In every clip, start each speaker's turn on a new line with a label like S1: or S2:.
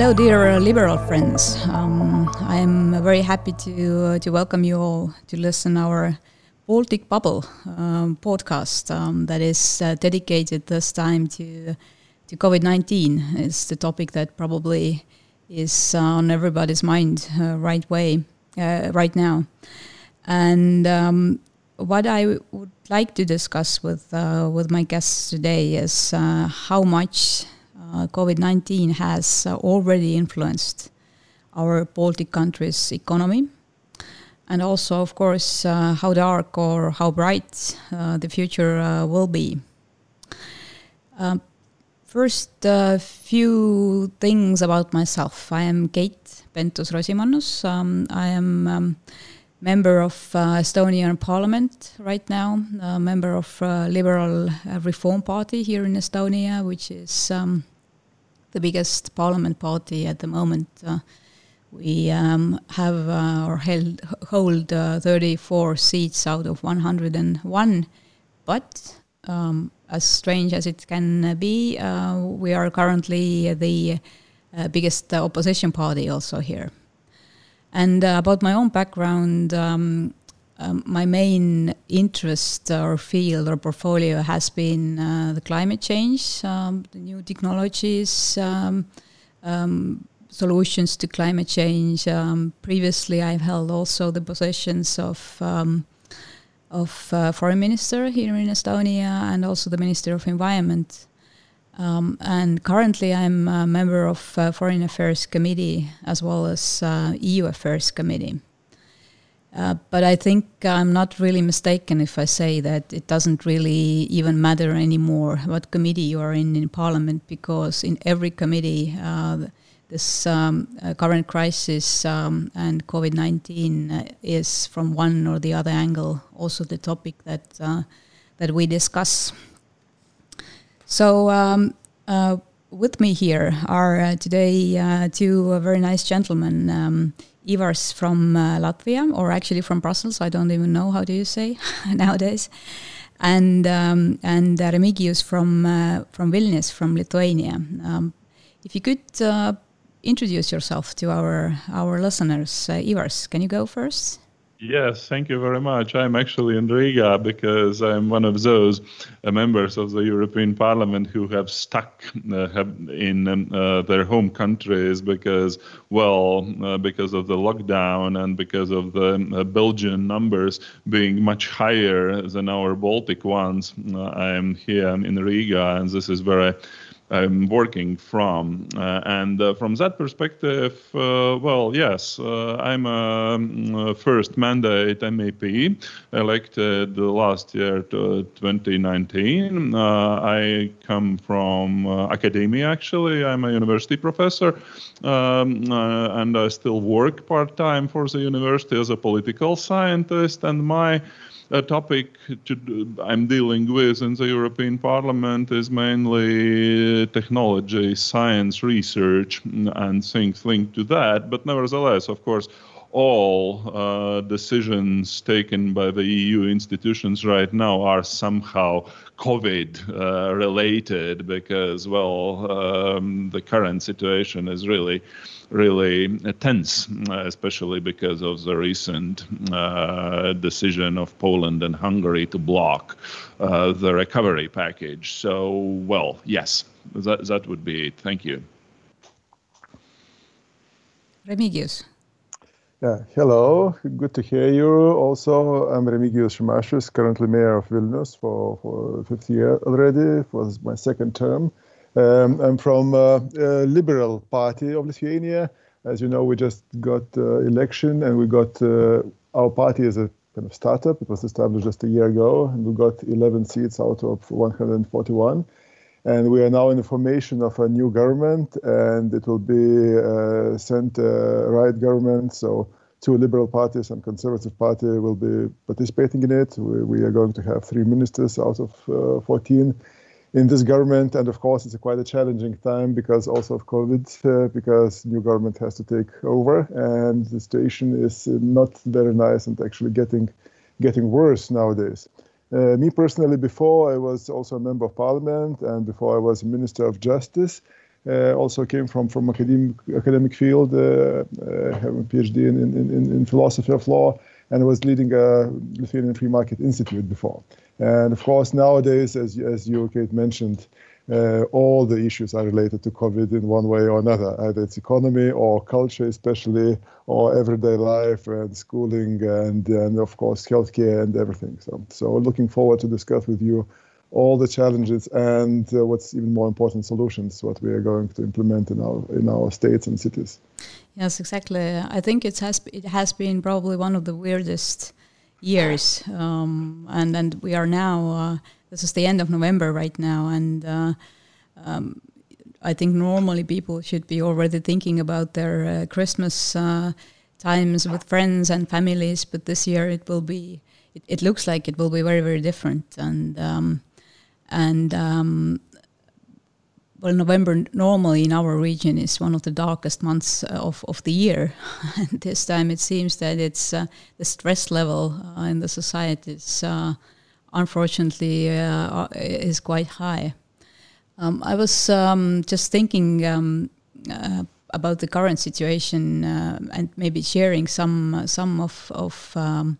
S1: Hello, dear liberal friends. Um, I'm very happy to uh, to welcome you all to listen our Baltic Bubble um, podcast um, that is uh, dedicated this time to to COVID nineteen. It's the topic that probably is uh, on everybody's mind uh, right way uh, right now, and um, what I would like to discuss with uh, with my guests today is how much uh, COVID 19 has uh, already influenced our Baltic countries' economy. And also, of course, uh, how dark or how bright the future will be. Um, first, a few things about myself. I am Keit Pentus-Rosimannus. Um, I am um, member of uh, Estonian Parliament right now, a member of uh, Liberal Reform Party here in Estonia, which is um, the biggest parliament party at the moment. Uh, we um, have uh, or held, hold uh, 34 seats out of 101, but um, as strange as it can be, we are currently the biggest opposition party also here. And about my own background, um, um, my main interest or field or portfolio has been uh, the climate change, um, the new technologies, um, um solutions to climate change. Um, previously, I've held also the positions of of uh, foreign minister here in Estonia and also the minister of environment. and currently, I'm a member of uh, Foreign Affairs Committee as well as uh, EU Affairs Committee. Uh, but I think I'm not really mistaken if I say that it doesn't really even matter anymore what committee you are in in Parliament, because in every committee, uh, this um, uh, current crisis um, and COVID 19 uh, is from one or the other angle also the topic that, uh, that we discuss. So, um, with me here are today two very nice gentlemen. Ivars from uh, Latvia, or actually from Brussels. I don't even know how do you say nowadays, and um, and Remigijus from uh, from Vilnius, from Lithuania. Um, if you could uh, introduce yourself to our our listeners, uh, Ivars, can you go first?
S2: Yes, thank you very much. I'm actually in Riga because I'm one of those uh, members of the European Parliament who have stuck uh, have in um, uh, their home countries because, well, uh, because of the lockdown and because of the uh, Belgian numbers being much higher than our Baltic ones. Uh, I am here in Riga, and this is where I I'm working from. Uh, and uh, from that perspective, uh, well, yes, uh, I'm a, mm, first mandate MEP elected last year to 2019. Uh, I come from uh, academia, actually. I'm a university professor, um, and I still work part time for the university as a political scientist. And my a topic to, I'm dealing with in the European Parliament is mainly technology, science, research, and things linked to that. But nevertheless, of course, all uh, decisions taken by the EU institutions right now are somehow COVID uh, related because, well, um, the current situation is really really tense, especially because of the recent uh, decision of Poland and Hungary to block uh, the recovery package. So, well, yes, that, that would be it. Thank you.
S1: Remigijus.
S3: Yeah, hello. Good to hear you. Also, I'm Remigijus Šimašius, currently mayor of Vilnius for, for fifth year already, for my second term. Um, I'm from uh, uh, Liberal Party of Lithuania. As you know, we just got uh, election and we got uh, our party as a kind of startup. It was established just a year ago, and we got 11 seats out of 141. And we are now in the formation of a new government, and it will be a center-right government. So two liberal parties and conservative party will be participating in it. We, we are going to have three ministers out of uh, 14 in this government. And of course, it's a quite a challenging time because also of COVID, uh, because new government has to take over, and the situation is not very nice and actually getting getting worse nowadays. Uh, me personally, before I was also a member of parliament, and before I was a minister of justice. uh, also came from from academic academic field, uh, uh, having a PhD in, in, in, in, philosophy of law, and was leading a Lithuanian Free Market Institute before. And of course, nowadays, as as you, Keit, mentioned, uh, all the issues are related to COVID in one way or another. Either it's economy or culture, especially, or everyday life and schooling, and and of course healthcare and everything. So so looking forward to discuss with you all the challenges and uh, what's even more important solutions what we are going to implement in our in our states and cities
S1: yes exactly i think it has it has been probably one of the weirdest years um, and and we are now uh, this is the end of november right now and uh, um, i think normally people should be already thinking about their uh, christmas uh, times with friends and families but this year it will be it, it, looks like it will be very very different and um, and um, well, November normally in our region is one of the darkest months uh, of, of the year. and this time it seems that it's uh, the stress level uh, in the society is unfortunately uh, is quite high. Um, I was um, just thinking um, uh, about the current situation and maybe sharing some some of of um,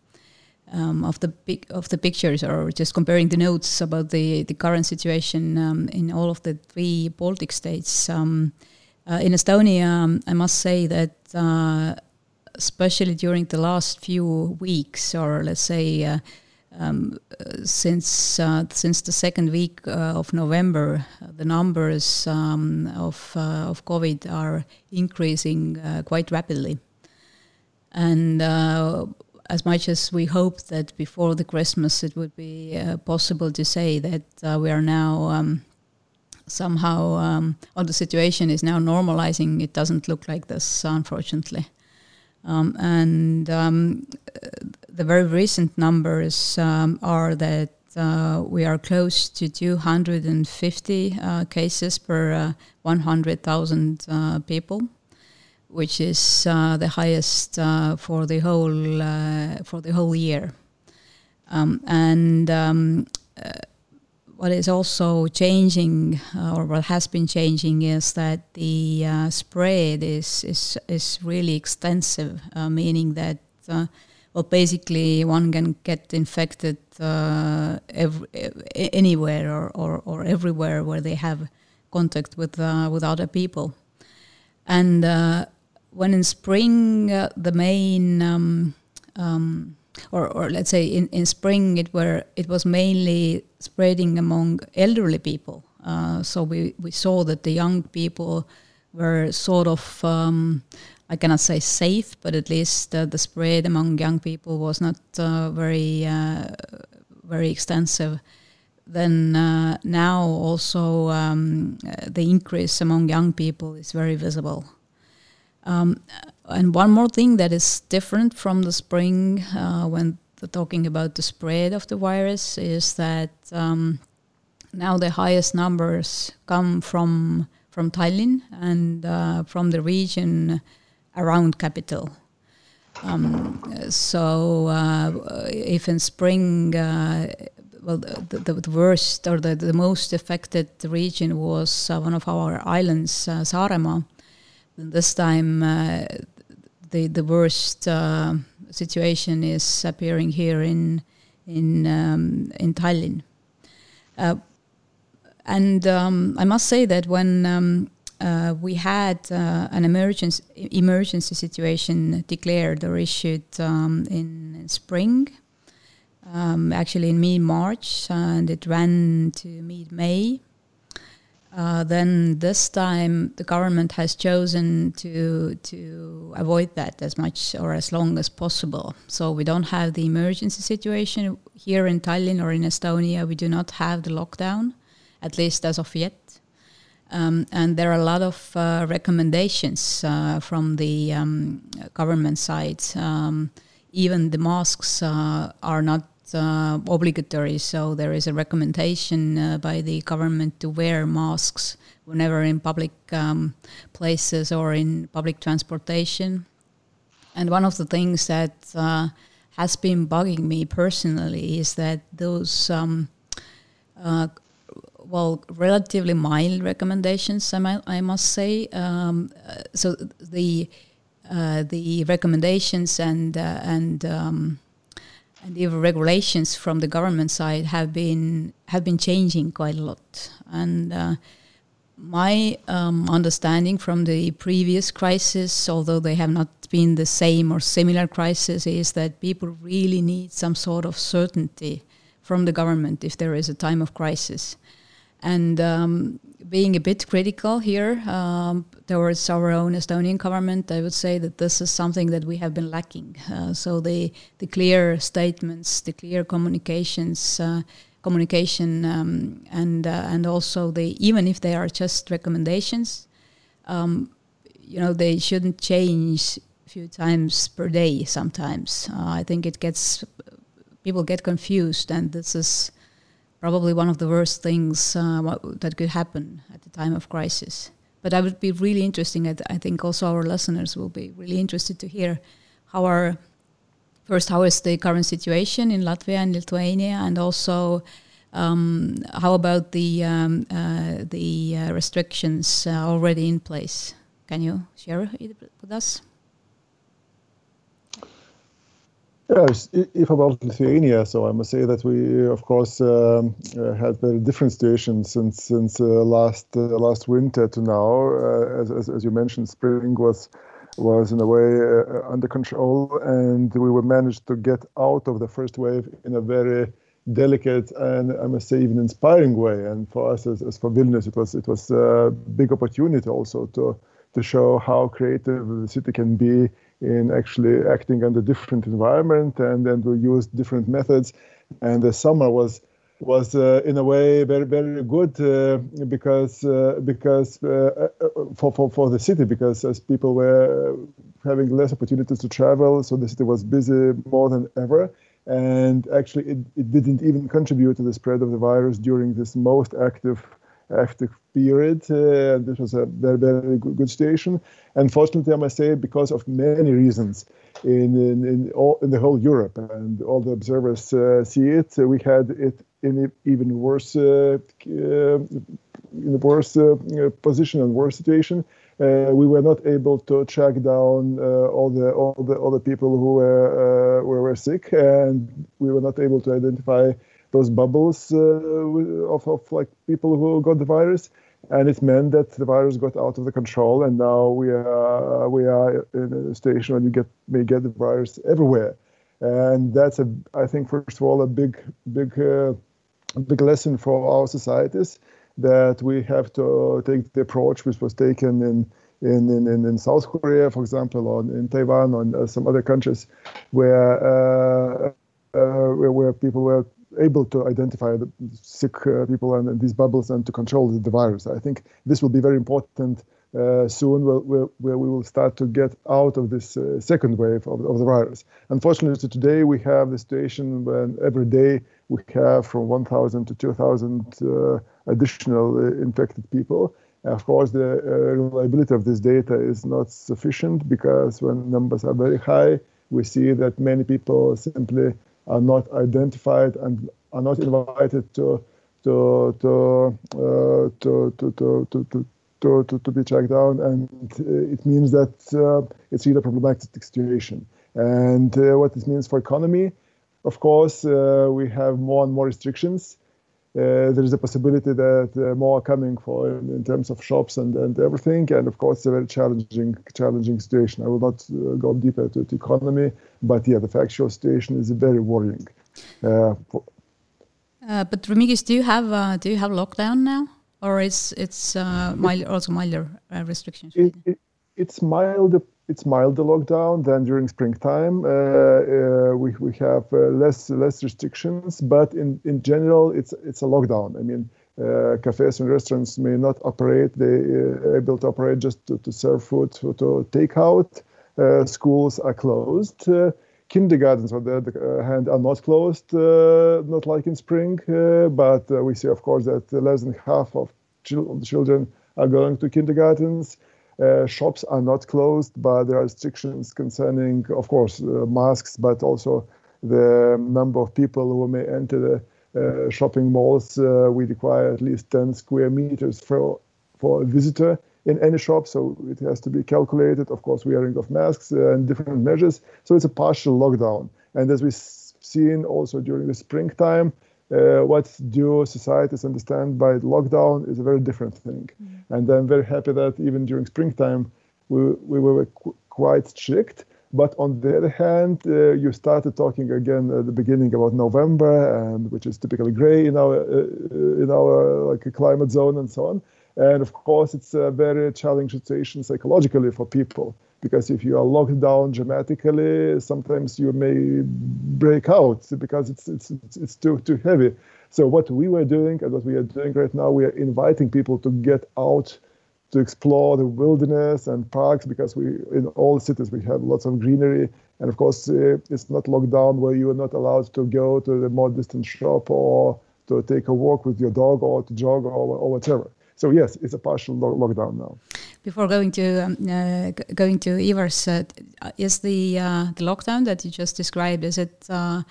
S1: um, of the big of the pictures or just comparing the notes about the the current situation in all of the three Baltic states. Uh, in Estonia, I must say that uh, especially during the last few weeks, or let's say uh, um, since uh, since the second week uh, of November, the numbers um, of uh, of COVID are increasing quite rapidly, and as much as we hoped that before the Christmas it would be uh, possible to say that uh, we are now um, somehow, um, or the situation is now normalizing, it doesn't look like this, unfortunately. Um, and um, the very recent numbers um, are that uh, we are close to 250 uh, cases per uh, 100,000 uh, people which is uh, the highest uh, for the whole for the whole year. Um, and um, what is also changing, uh, or what has been changing, is that the uh, spread is is is really extensive, meaning that. well, basically, one can get infected every, anywhere or, or, or everywhere where they have contact with with other people, and when in spring uh, the main um, um, or, or let's say in, in spring it were it was mainly spreading among elderly people. Uh, so we, we saw that the young people were sort of um, I cannot say safe but at least uh, the spread among young people was not uh, very uh, very extensive. Then uh, now also um, the increase among young people is very visible um, and one more thing that is different from the spring uh, when talking about the spread of the virus is that um, now the highest numbers come from from Tallinn and uh, from the region around capital. Um, so uh, if in spring, uh, well, the, the, worst or the, the most affected region was one of our islands, uh, Saaremaa, this time, uh, the the worst uh, situation is appearing here in in um, in Tallinn. Uh, and um, I must say that when um, uh, we had uh, an emergency emergency situation declared or issued um, in spring, um, actually in mid March, and it ran to mid May. Uh, then this time the government has chosen to to avoid that as much or as long as possible. So we don't have the emergency situation here in Tallinn or in Estonia. We do not have the lockdown, at least as of yet. Um, and there are a lot of uh, recommendations uh, from the um, government side. Um, even the masks uh, are not obligatory, so there is a recommendation uh, by the government to wear masks whenever in public um, places or in public transportation. And one of the things that uh, has been bugging me personally is that those um, uh, well, relatively mild recommendations, I, might, I must say. Um, uh, so the uh, the recommendations and uh, and um, and the regulations from the government side have been have been changing quite a lot. And uh, my um, understanding from the previous crisis, although they have not been the same or similar crisis, is that people really need some sort of certainty from the government if there is a time of crisis. And um, being a bit critical here um, towards our own Estonian government, I would say that this is something that we have been lacking. Uh, so the the clear statements, the clear communications, uh, communication, um, and uh, and also the even if they are just recommendations, um, you know they shouldn't change a few times per day. Sometimes uh, I think it gets people get confused, and this is probably one of the worst things uh, that could happen at the time of crisis. But I would be really interesting. I, th- I, think also our listeners will be really interested to hear how our first how is the current situation in Latvia and Lithuania, and also um, how about the um, uh, the uh, restrictions uh, already in place? Can you share it with us?
S3: Yes, if about Lithuania, so I must say that we, of course, um, uh, had very different situations since since uh, last uh, last winter to now. Uh, as, as, as, you mentioned, spring was was in a way uh, under control, and we were managed to get out of the first wave in a very delicate and I must say even inspiring way. And for us, as, as for Vilnius, it was it was a big opportunity also to to show how creative the city can be in actually acting under different environment and then we used different methods. And the summer was was uh, in a way very very good uh, because uh, because uh, uh, for, for for the city because as people were having less opportunities to travel so the city was busy more than ever. And actually it, it didn't even contribute to the spread of the virus during this most active active period. Uh, this was a very, very good, situation. Unfortunately, I must say, because of many reasons in, in, in, all, in the whole Europe, and all the observers uh, see it, uh, we had it in even worse, uh, uh, in a worse uh, position and worse situation. we were not able to track down all the all the all the people who were were, were sick, and we were not able to identify those bubbles uh, of, of like people who got the virus and it meant that the virus got out of the control and now we are we are in a station where you get may get the virus everywhere. And that's a i think first of all a big big uh, big lesson for our societies that we have to take the approach which was taken in in, in, in South Korea, for example, or in Taiwan, or in uh, some other countries where, uh, uh, where, where people were able to identify the sick uh, people and, and, these bubbles and to control the, the, virus. I think this will be very important uh, soon, where, where, where, we will start to get out of this uh, second wave of, of, the virus. Unfortunately, today we have the situation when every day we have from 1,000 to 2,000 uh, additional uh, infected people. Of course, the uh, reliability of this data is not sufficient because when numbers are very high, we see that many people simply are not identified and are not invited to to to uh, to, to, to, to to, to, to, be tracked down, and uh, it means that uh, it's really a problematic situation. And uh, what this means for economy, of course, uh, we have more and more restrictions, there is a possibility that uh, more are coming for in, in, terms of shops and, and everything. And of course, it's a very challenging challenging situation. I will not uh, go deeper to the economy, but yeah, the factual situation is very worrying.
S1: Uh, but Remigijus, do you have do you have lockdown now, or is it's mild, also milder restrictions?
S3: It, it, it's mild it's milder lockdown than during springtime. Uh, uh, we, we have uh, less less restrictions, but in, in general, it's it's a lockdown. I mean, uh, cafes and restaurants may not operate; they are uh, able to operate just to, to serve food to, to take out. Uh, schools are closed. kindergartens, on the other hand, are not closed, not like in spring. but we see, of course, that less than half of children are going to kindergartens. Uh, shops are not closed, but there are restrictions concerning, of course, uh, masks, but also the number of people who may enter the uh, shopping malls, uh, we require at least 10 square meters for, for a visitor in any shop, so it has to be calculated. Of course, wearing of masks and different measures. So it's a partial lockdown. And as we've seen also during the springtime, uh, what do societies understand by lockdown is a very different thing. Mm-hmm. And I'm very happy that even during springtime, we, we were qu- quite strict. But on the other hand, uh, you started talking again at the beginning about November, and which is typically gray in our uh, in our like climate zone and so on. And of course, it's a very challenging situation psychologically for people because if you are locked down dramatically, sometimes you may break out because it's it's it's too too heavy. So what we were doing and what we are doing right now, we are inviting people to get out to explore the wilderness and parks because we in all cities we have lots of greenery. And of course uh, it's not locked down where you are not allowed to go to the more distant shop or to take a walk with your dog or to jog or, or whatever. So yes it's a partial lo- lockdown now
S1: before going to um, uh, going to Ivars, uh, is the uh, the lockdown that you just described is it uh,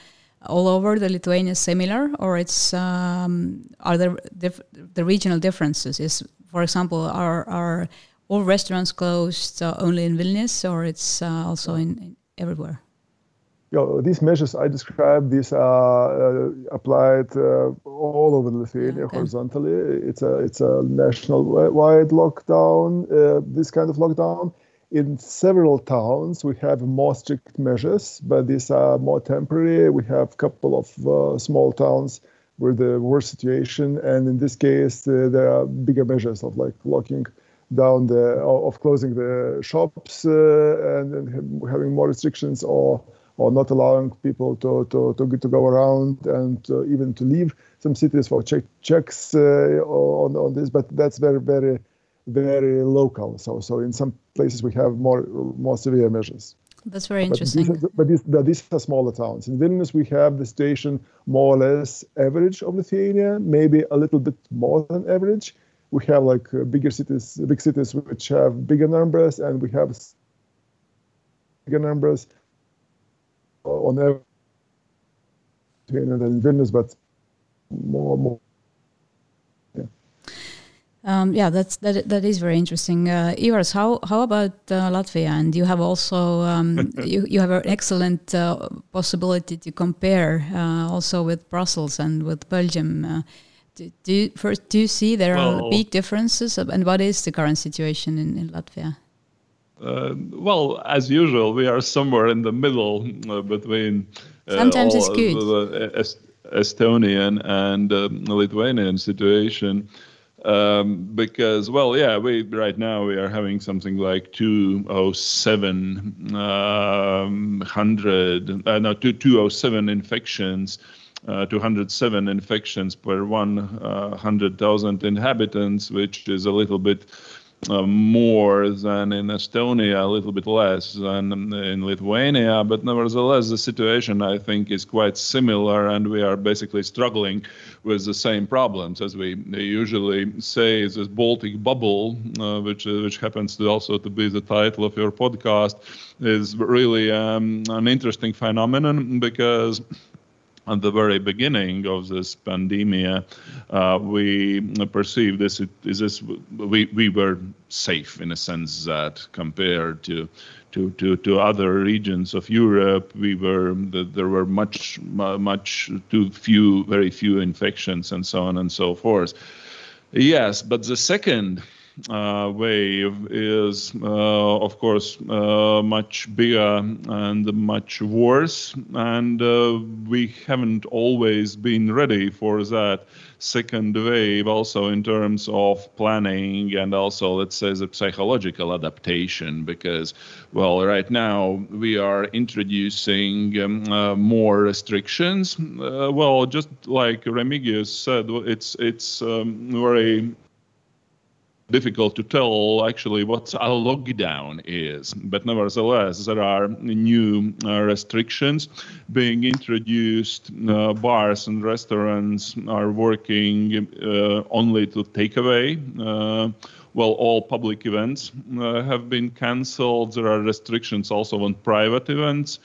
S1: all over the Lithuania similar, or it's um, are there the regional differences? Is for example, are are all restaurants closed uh, only in Vilnius, or it's also in, in everywhere?
S3: You know, these measures I described, these are uh, applied uh, all over Lithuania okay. horizontally. It's a it's a national wide lockdown. Uh, this kind of lockdown. In several towns, we have more strict measures, but these are more temporary. We have a couple of uh, small towns where the worst situation, and in this case, uh, there are bigger measures of like locking down the of closing the shops uh, and, and having more restrictions or or not allowing people to, to, to, to go around and uh, even to leave some cities for check, checks uh, on, on this, but that's very, very, very local. So, so in some places we have more, more severe measures.
S1: That's very interesting.
S3: But these, are, but, these, but these are smaller towns. In Vilnius, we have the station more or less average of Lithuania, maybe a little bit more than average. We have like uh, bigger cities, big cities which have bigger numbers, and we have bigger numbers on average than Vilnius, but more more.
S1: Yeah. Um, yeah, that's that. That is very interesting. Uh, Ivars, how how about uh, Latvia? And you have also um, you you have an excellent uh, possibility to compare uh, also with Brussels and with Belgium. Uh, do, do you, first do you see there well, are big differences, and what is the current situation in, in Latvia?
S2: Uh, well, as usual, we are somewhere in the middle uh, between.
S1: Uh, Sometimes it's good. The
S2: Est- Estonian and um, Lithuanian situation. Um, because well yeah we right now we are having something like 207 um, hundred uh, no 207 infections uh, 207 infections per 100,000 uh, inhabitants which is a little bit uh, more than in Estonia, a little bit less than in Lithuania. But nevertheless, the situation I think is quite similar, and we are basically struggling with the same problems as we usually say. This Baltic bubble, uh, which uh, which happens to also to be the title of your podcast, is really um, an interesting phenomenon because at the very beginning of this pandemic, uh, we perceived this is this we we were safe in a sense that compared to to, to, to other regions of Europe, we were there were much much too few, very few infections, and so on and so forth. Yes, but the second uh, wave is, uh, of course, uh, much bigger and much worse. And uh, we haven't always been ready for that second wave, also in terms of planning and also, let's say, the psychological adaptation. Because, well, right now we are introducing um, uh, more restrictions. Uh, well, just like Remigijus said, it's it's um, very difficult to tell actually what a lockdown is. But nevertheless, there are new uh, restrictions being introduced. Uh, bars and restaurants are working uh, only to take away. Uh, well, all public events uh, have been cancelled. There are restrictions also on private events.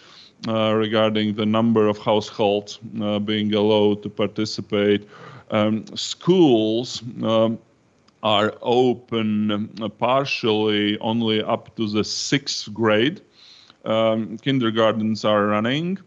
S2: uh, regarding the number of households being allowed to participate. Um, schools um, are open uh, partially only up to the sixth grade. Um, kindergartens are running.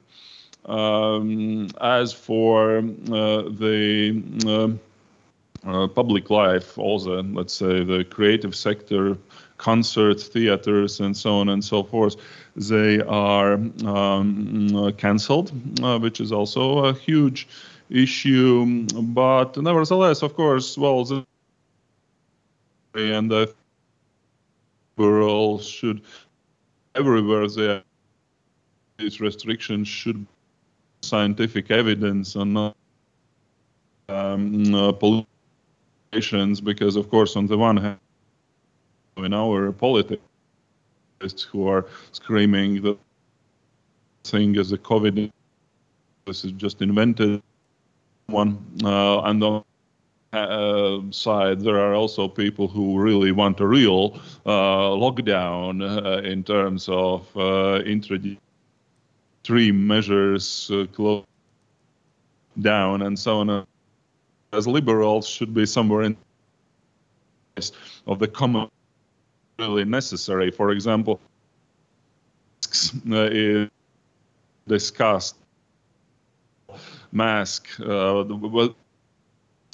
S2: Um, as for uh, the uh, uh, public life, also, let's say the creative sector, concerts, theaters, and so on and so forth, they are um, cancelled, uh, which is also a huge issue. But nevertheless, of course, well, the and the world should everywhere there these restrictions should scientific evidence and not um, uh, politicians because of course on the one hand in our politics who are screaming the thing as a covid this is just invented one uh, and on uh, side, there are also people who really want a real uh, lockdown uh, in terms of uh, introducing extreme measures, uh, close down, and so on. As liberals, should be somewhere in of the common really necessary. For example, uh, is discussed mask. Uh,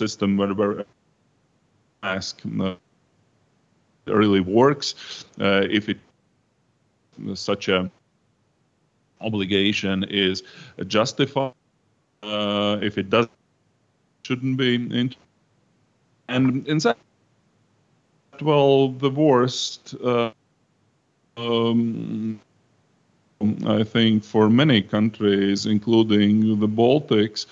S2: system where mask uh, really works. Uh, if it such a obligation is justified, uh, if it doesn't, shouldn't be. In, and in that, well, the worst. Uh, um, I think for many countries, including the Baltics,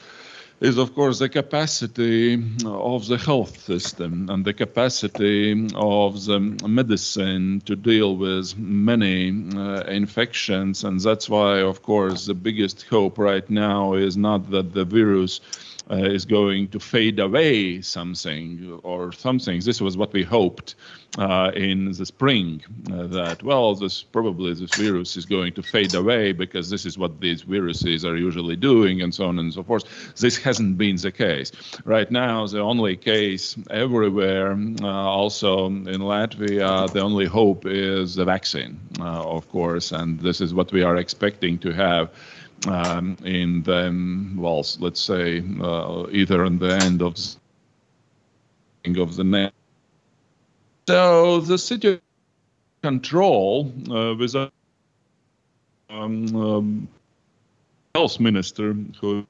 S2: is, of course, the capacity of the health system and the capacity of the medicine to deal with many uh, infections. And that's why, of course, the biggest hope right now is not that the virus uh, is going to fade away something or some things. This was what we hoped uh, in the spring uh, that well, this probably this virus is going to fade away because this is what these viruses are usually doing, and so on and so forth. This hasn't been the case. Right now, the only case everywhere, uh, also in Latvia, the only hope is the vaccine, uh, of course, and this is what we are expecting to have um, in the well, let's say uh, either in the end of of the next. So the city control uh, with a um, um, health minister who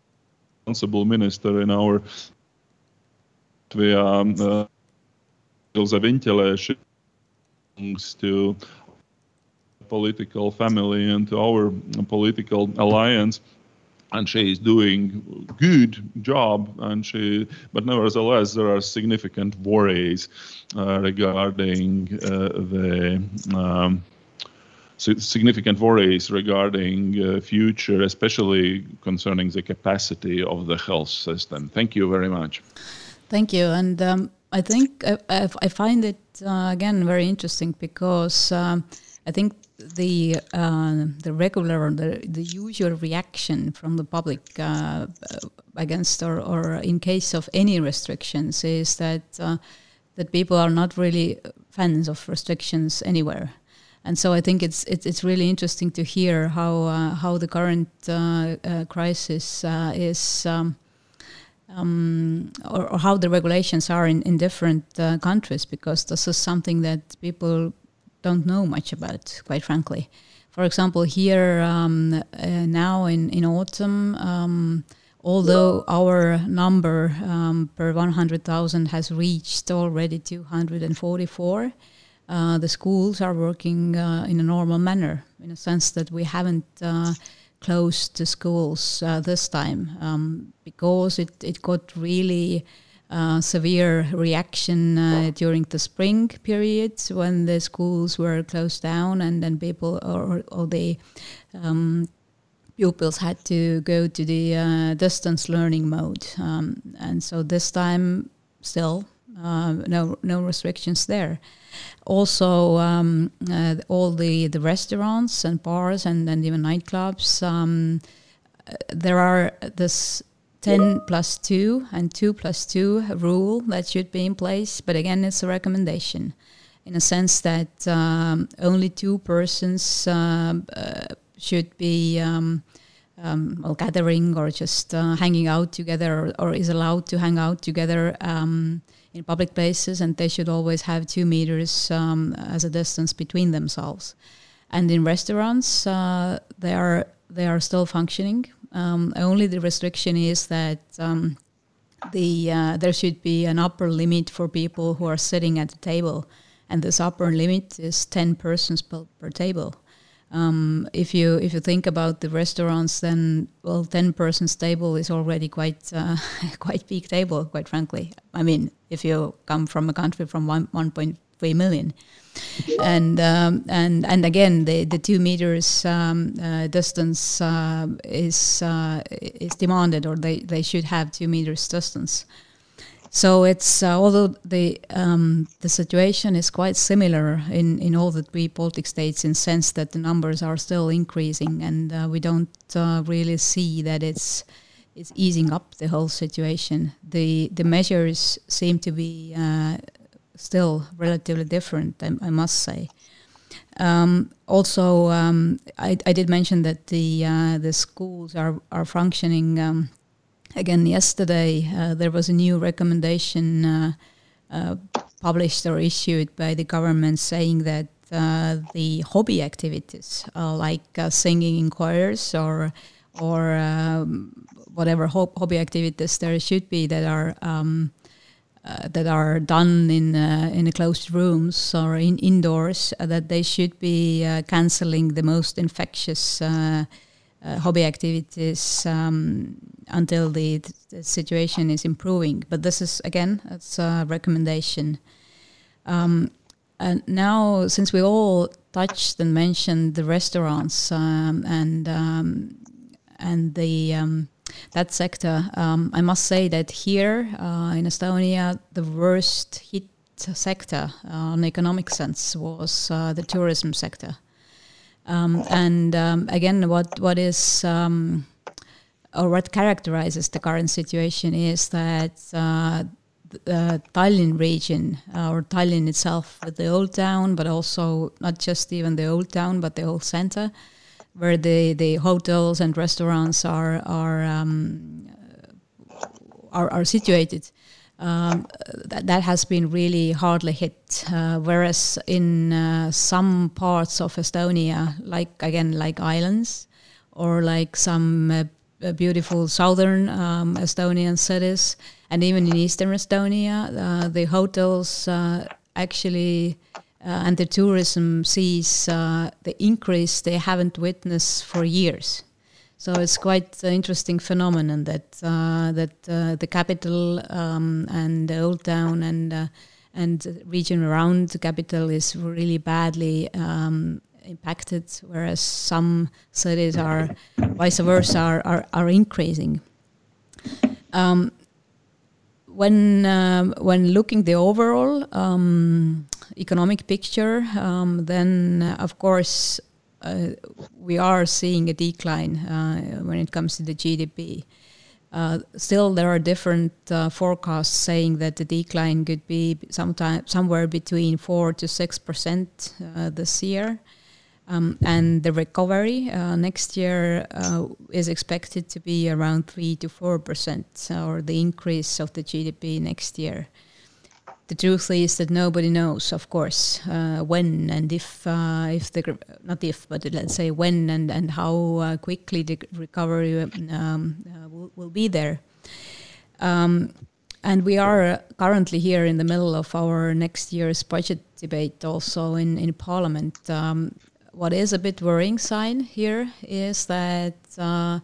S2: responsible minister in our we are um, uh, to political family and to our political alliance. And she is doing good job and she but nevertheless there are significant worries uh, regarding uh, the um, significant worries regarding uh, future especially concerning the capacity of the health system. Thank you very much.
S1: Thank you. And um, i think I, I, find it uh, again very interesting because um, i think the uh, the regular the, the usual reaction from the public uh, against or, or in case of any restrictions is that uh, that people are not really fans of restrictions anywhere. And so I think it's it's, it's really interesting to hear how uh, how the current uh, uh, crisis is um, um, or, or, how the regulations are in, in different countries because this is something that people don't know much about, quite frankly. For example, here um, uh, now in, in autumn, um, although our number um, per 100,000 has reached already 244, uh, the schools are working uh, in a normal manner, in a sense that we haven't uh, closed the schools uh, this time um, because it, it got really uh, severe reaction uh, during the spring periods when the schools were closed down and then people or, or the um, pupils had to go to the uh, distance learning mode. Um, and so this time, still, Uh, no, no restrictions there. Also, um, uh, all the, the restaurants and bars and, and even nightclubs, um, uh, there are this 10 plus 2 and 2 plus 2 rule that should be in place, but again, it's a recommendation in a sense that um, only two persons um, uh, should be um, um, well, gathering or just uh, hanging out together or, or, is allowed to hang out together um, in public places, and they should always have two meters um, as a distance between themselves. And in restaurants, uh, they are they are still functioning. Um, only the restriction is that um, the uh, there should be an upper limit for people who are sitting at the table, and this upper limit is ten persons per, per table. Um, if you if you think about the restaurants, then well, ten persons table is already quite uh, quite big table. Quite frankly, I mean, if you come from a country from one one point million, and um, and and again, the the two meters um, uh, distance uh, is uh, is demanded, or they they should have two meters distance. So it's uh, although the um, the situation is quite similar in, in all the three Baltic states in sense that the numbers are still increasing and uh, we don't uh, really see that it's it's easing up the whole situation. The the measures seem to be still relatively different. I, I must say. Um, also, um, I, I did mention that the uh, the schools are are functioning. Um, again yesterday uh, there was a new recommendation uh, uh, published or issued by the government saying that uh, the hobby activities uh, like singing in choirs or or um, whatever ho- hobby activities there should be that are um, that are done in in closed rooms or in indoors that they should be canceling the most infectious uh, hobby activities um, until the, the, situation is improving. But this is again, it's a recommendation. Um, and now, since we all touched and mentioned the restaurants um, and um, and the um, that sector, um, I must say that here uh, in Estonia, the worst hit sector uh, on economic sense was uh, the tourism sector. Um, and um, again, what what is um, or what characterizes the current situation is that uh, the Tallinn region uh, or Tallinn itself, the old town, but also not just even the old town, but the old center, where the, the hotels and restaurants are are um, are, are situated um, that, that has been really hardly hit. Uh, whereas in uh, some parts of Estonia, like again, like islands, or like some uh, beautiful southern um, Estonian cities, and even in eastern Estonia, uh, the hotels uh, actually uh, and the tourism sees the increase they haven't witnessed for years. So it's quite an interesting phenomenon that uh, that uh, the capital um, and the old town and uh, and region around the capital is really badly um, impacted, whereas some cities are vice versa are are, are increasing. Um, when um, when looking the overall um, economic picture, um, then uh, of course uh, we are seeing a decline uh, when it comes to the GDP. Uh, still, there are different uh, forecasts saying that the decline could be sometime somewhere between four to six percent uh, this year, um, and the recovery next year is expected to be around three to four percent, or the increase of the GDP next year the truth is that nobody knows, of course, uh, when and if, uh, if the not if, but let's say when and and how uh, quickly the recovery um, uh, will, will, be there. Um, and we are currently here in the middle of our next year's budget debate, also in in Parliament. Um, what is a bit worrying sign here is that uh,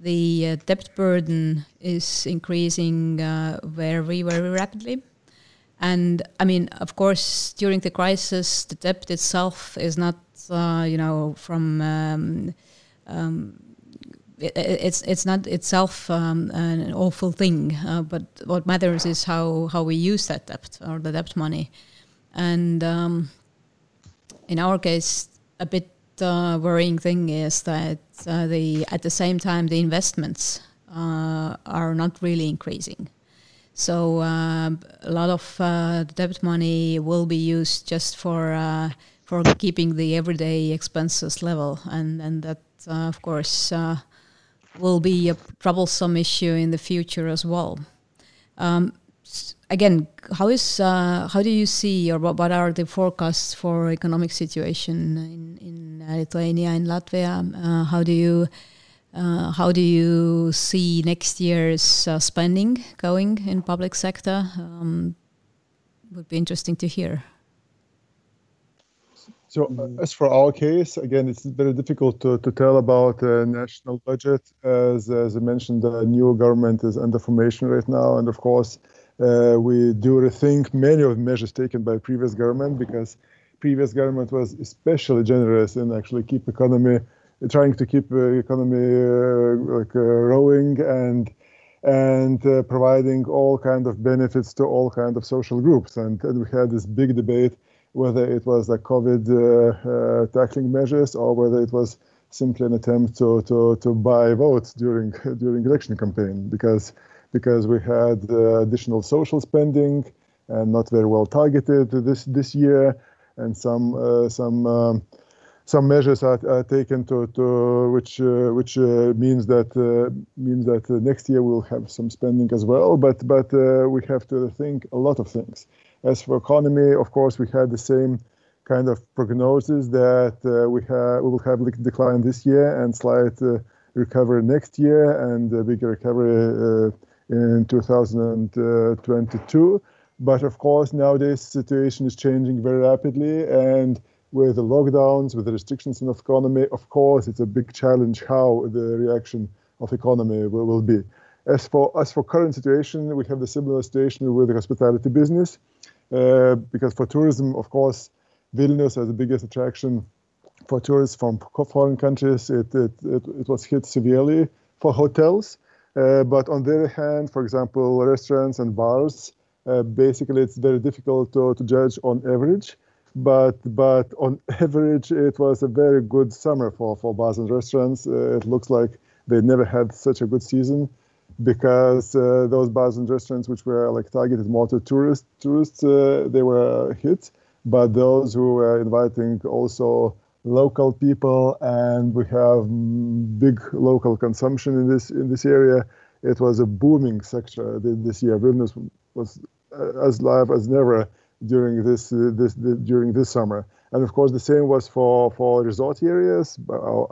S1: the uh, debt burden is increasing very very rapidly and I mean, of course, during the crisis, the debt itself is not, uh, you know, from um, um, it, it's it's not itself um, an awful thing, uh, but what matters is how how we use that debt or the debt money, and um, in our case, a bit uh, worrying thing is that uh, the at the same time the investments uh, are not really increasing. So um, a lot of uh, debt money will be used just for uh, for keeping the everyday expenses level, and and that of course will be a troublesome issue in the future as well. Um, again, how is uh, how do you see or what, are the forecasts for economic situation in in Lithuania and Latvia? Uh, how do you uh, how do you see next year's uh, spending going in public sector? Um, would be interesting to hear.
S3: So uh, as for our case, again, it's very difficult to, to tell about the national budget. As, as I mentioned, the new government is under formation right now. And of course, uh, we do rethink many of the measures taken by previous government because previous government was especially generous in actually keep economy, trying to keep uh, economy uh, like uh, rowing and and uh, providing all kind of benefits to all kind of social groups. And, and we had this big debate whether it was the COVID uh, uh, tackling measures or whether it was simply an attempt to, to, to buy votes during during election campaign because because we had additional social spending and not very well targeted this this year and some some um, some measures are, are, taken to, to which uh, which uh, means that means that next year we'll have some spending as well but but we have to think a lot of things as for economy, of course, we had the same kind of prognosis that uh, we have we will have a decline this year and slight uh, recovery next year and a bigger recovery uh, in 2022. But of course, nowadays the situation is changing very rapidly, and with the lockdowns, with the restrictions in the economy, of course, it's a big challenge how the reaction of economy will, will be. As for as for current situation, we have the similar situation with the hospitality business. Uh, because for tourism, of course, Vilnius is the biggest attraction for tourists from foreign countries. It, it, it, it was hit severely for hotels. Uh, but on the other hand, for example, restaurants and bars, uh, basically it's very difficult to, to judge on average. But but on average, it was a very good summer for, for bars and restaurants. Uh, it looks like they never had such a good season because uh, those bars and restaurants which were like targeted more to tourists, tourists uh, they were hit. But those who were inviting also local people, and we have big local consumption in this in this area. It was a booming sector this year. Vilnius was uh, as live as never during this, uh, this, during this summer. And of course, the same was for for resort areas,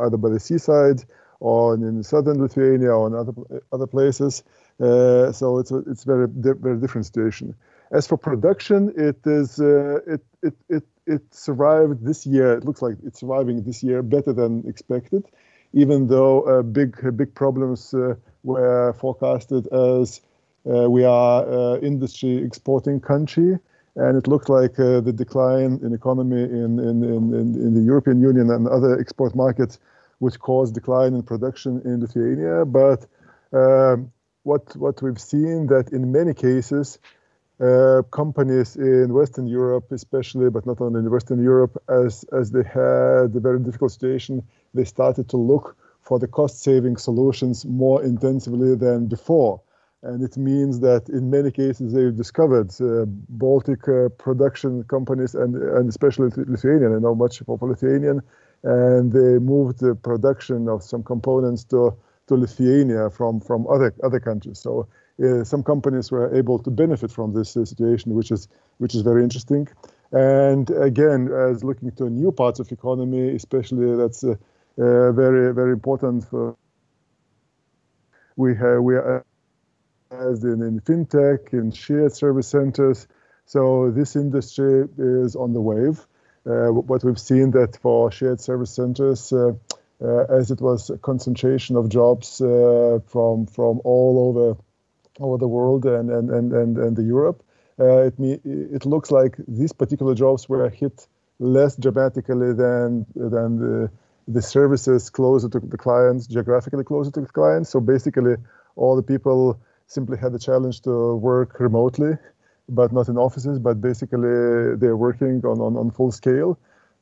S3: either by the seaside or in southern Lithuania or in other other places. Uh, so it's a, it's very very different situation. As for production, it is uh, it, it it it survived this year. It looks like it's surviving this year better than expected, even though uh, big big problems uh, were forecasted as uh, we are uh, industry exporting country and it looked like uh, the decline in economy in, in, in, in, the European Union and other export markets which caused decline in production in Lithuania. But um, what what we've seen that in many cases, uh, companies in Western Europe, especially, but not only in Western Europe, as as they had a very difficult situation, they started to look for the cost-saving solutions more intensively than before. And it means that in many cases they've discovered uh, Baltic uh, production companies and, and especially Lithuanian. I know much for Lithuanian and they moved the production of some components to, to Lithuania from, from other, other countries. So uh, some companies were able to benefit from this uh, situation, which is, which is very interesting. And again, as looking to new parts of economy, especially that's uh, uh very, very important for we have we are as in, in fintech, in shared service centers. So this industry is on the wave. Uh, what we've seen that for shared service centers, uh, uh, as it was a concentration of jobs from from all over over the world and and and and, and the Europe, it me it looks like these particular jobs were hit less dramatically than than the the services closer to the clients, geographically closer to the clients. So basically, all the people simply had the challenge to work remotely, but not in offices, but basically they're working on, on, on full scale.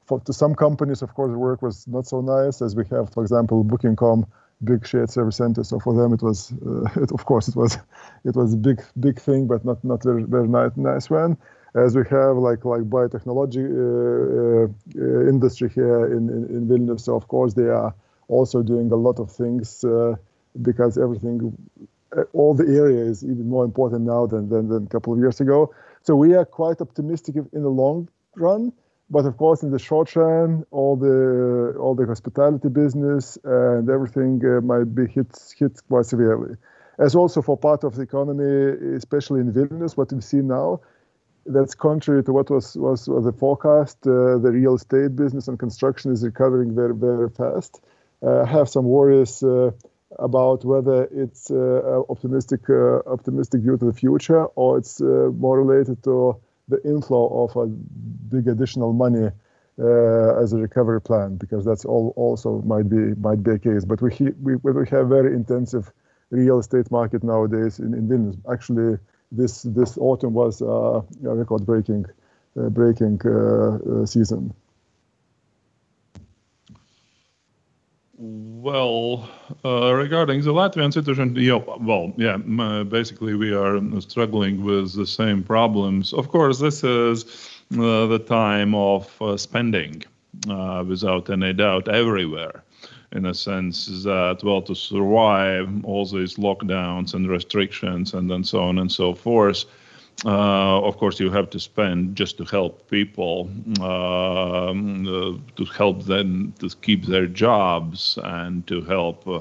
S3: For, to some companies, of course, the work was not so nice, as we have, for example, Booking.com, big shared service center. So for them, it was, uh, it, of course, it was, it was a big, big thing, but not not very, very nice, nice one as we have like like biotechnology uh, uh, industry here in, in, in Vilnius. So of course they are also doing a lot of things uh, because everything, all the area is even more important now than, than, than a couple of years ago. So we are quite optimistic in the long run. But of course, in the short run, all the all the hospitality business and everything uh, might be hit hit quite severely. As also for part of the economy, especially in Vilnius, what we see now that's contrary to what was was, was the forecast. Uh, the real estate business and construction is recovering very very fast. Uh, have some worries uh, about whether it's uh, optimistic uh, optimistic view to the future or it's uh, more related to the inflow of a big additional money as a recovery plan because that's all also might be might be a case. But we we we have very intensive real estate market nowadays in, in Vilnius. Actually this this autumn was uh, a record breaking uh, breaking uh, season.
S2: Well, uh, regarding the Latvian situation, yeah, well, yeah, uh, basically we are struggling with the same problems. Of course, this is uh, the time of spending, without any doubt, everywhere in a sense that well to survive all these lockdowns and restrictions and then so on and so forth uh, of course you have to spend just to help people um, uh, to help them to keep their jobs and to help uh,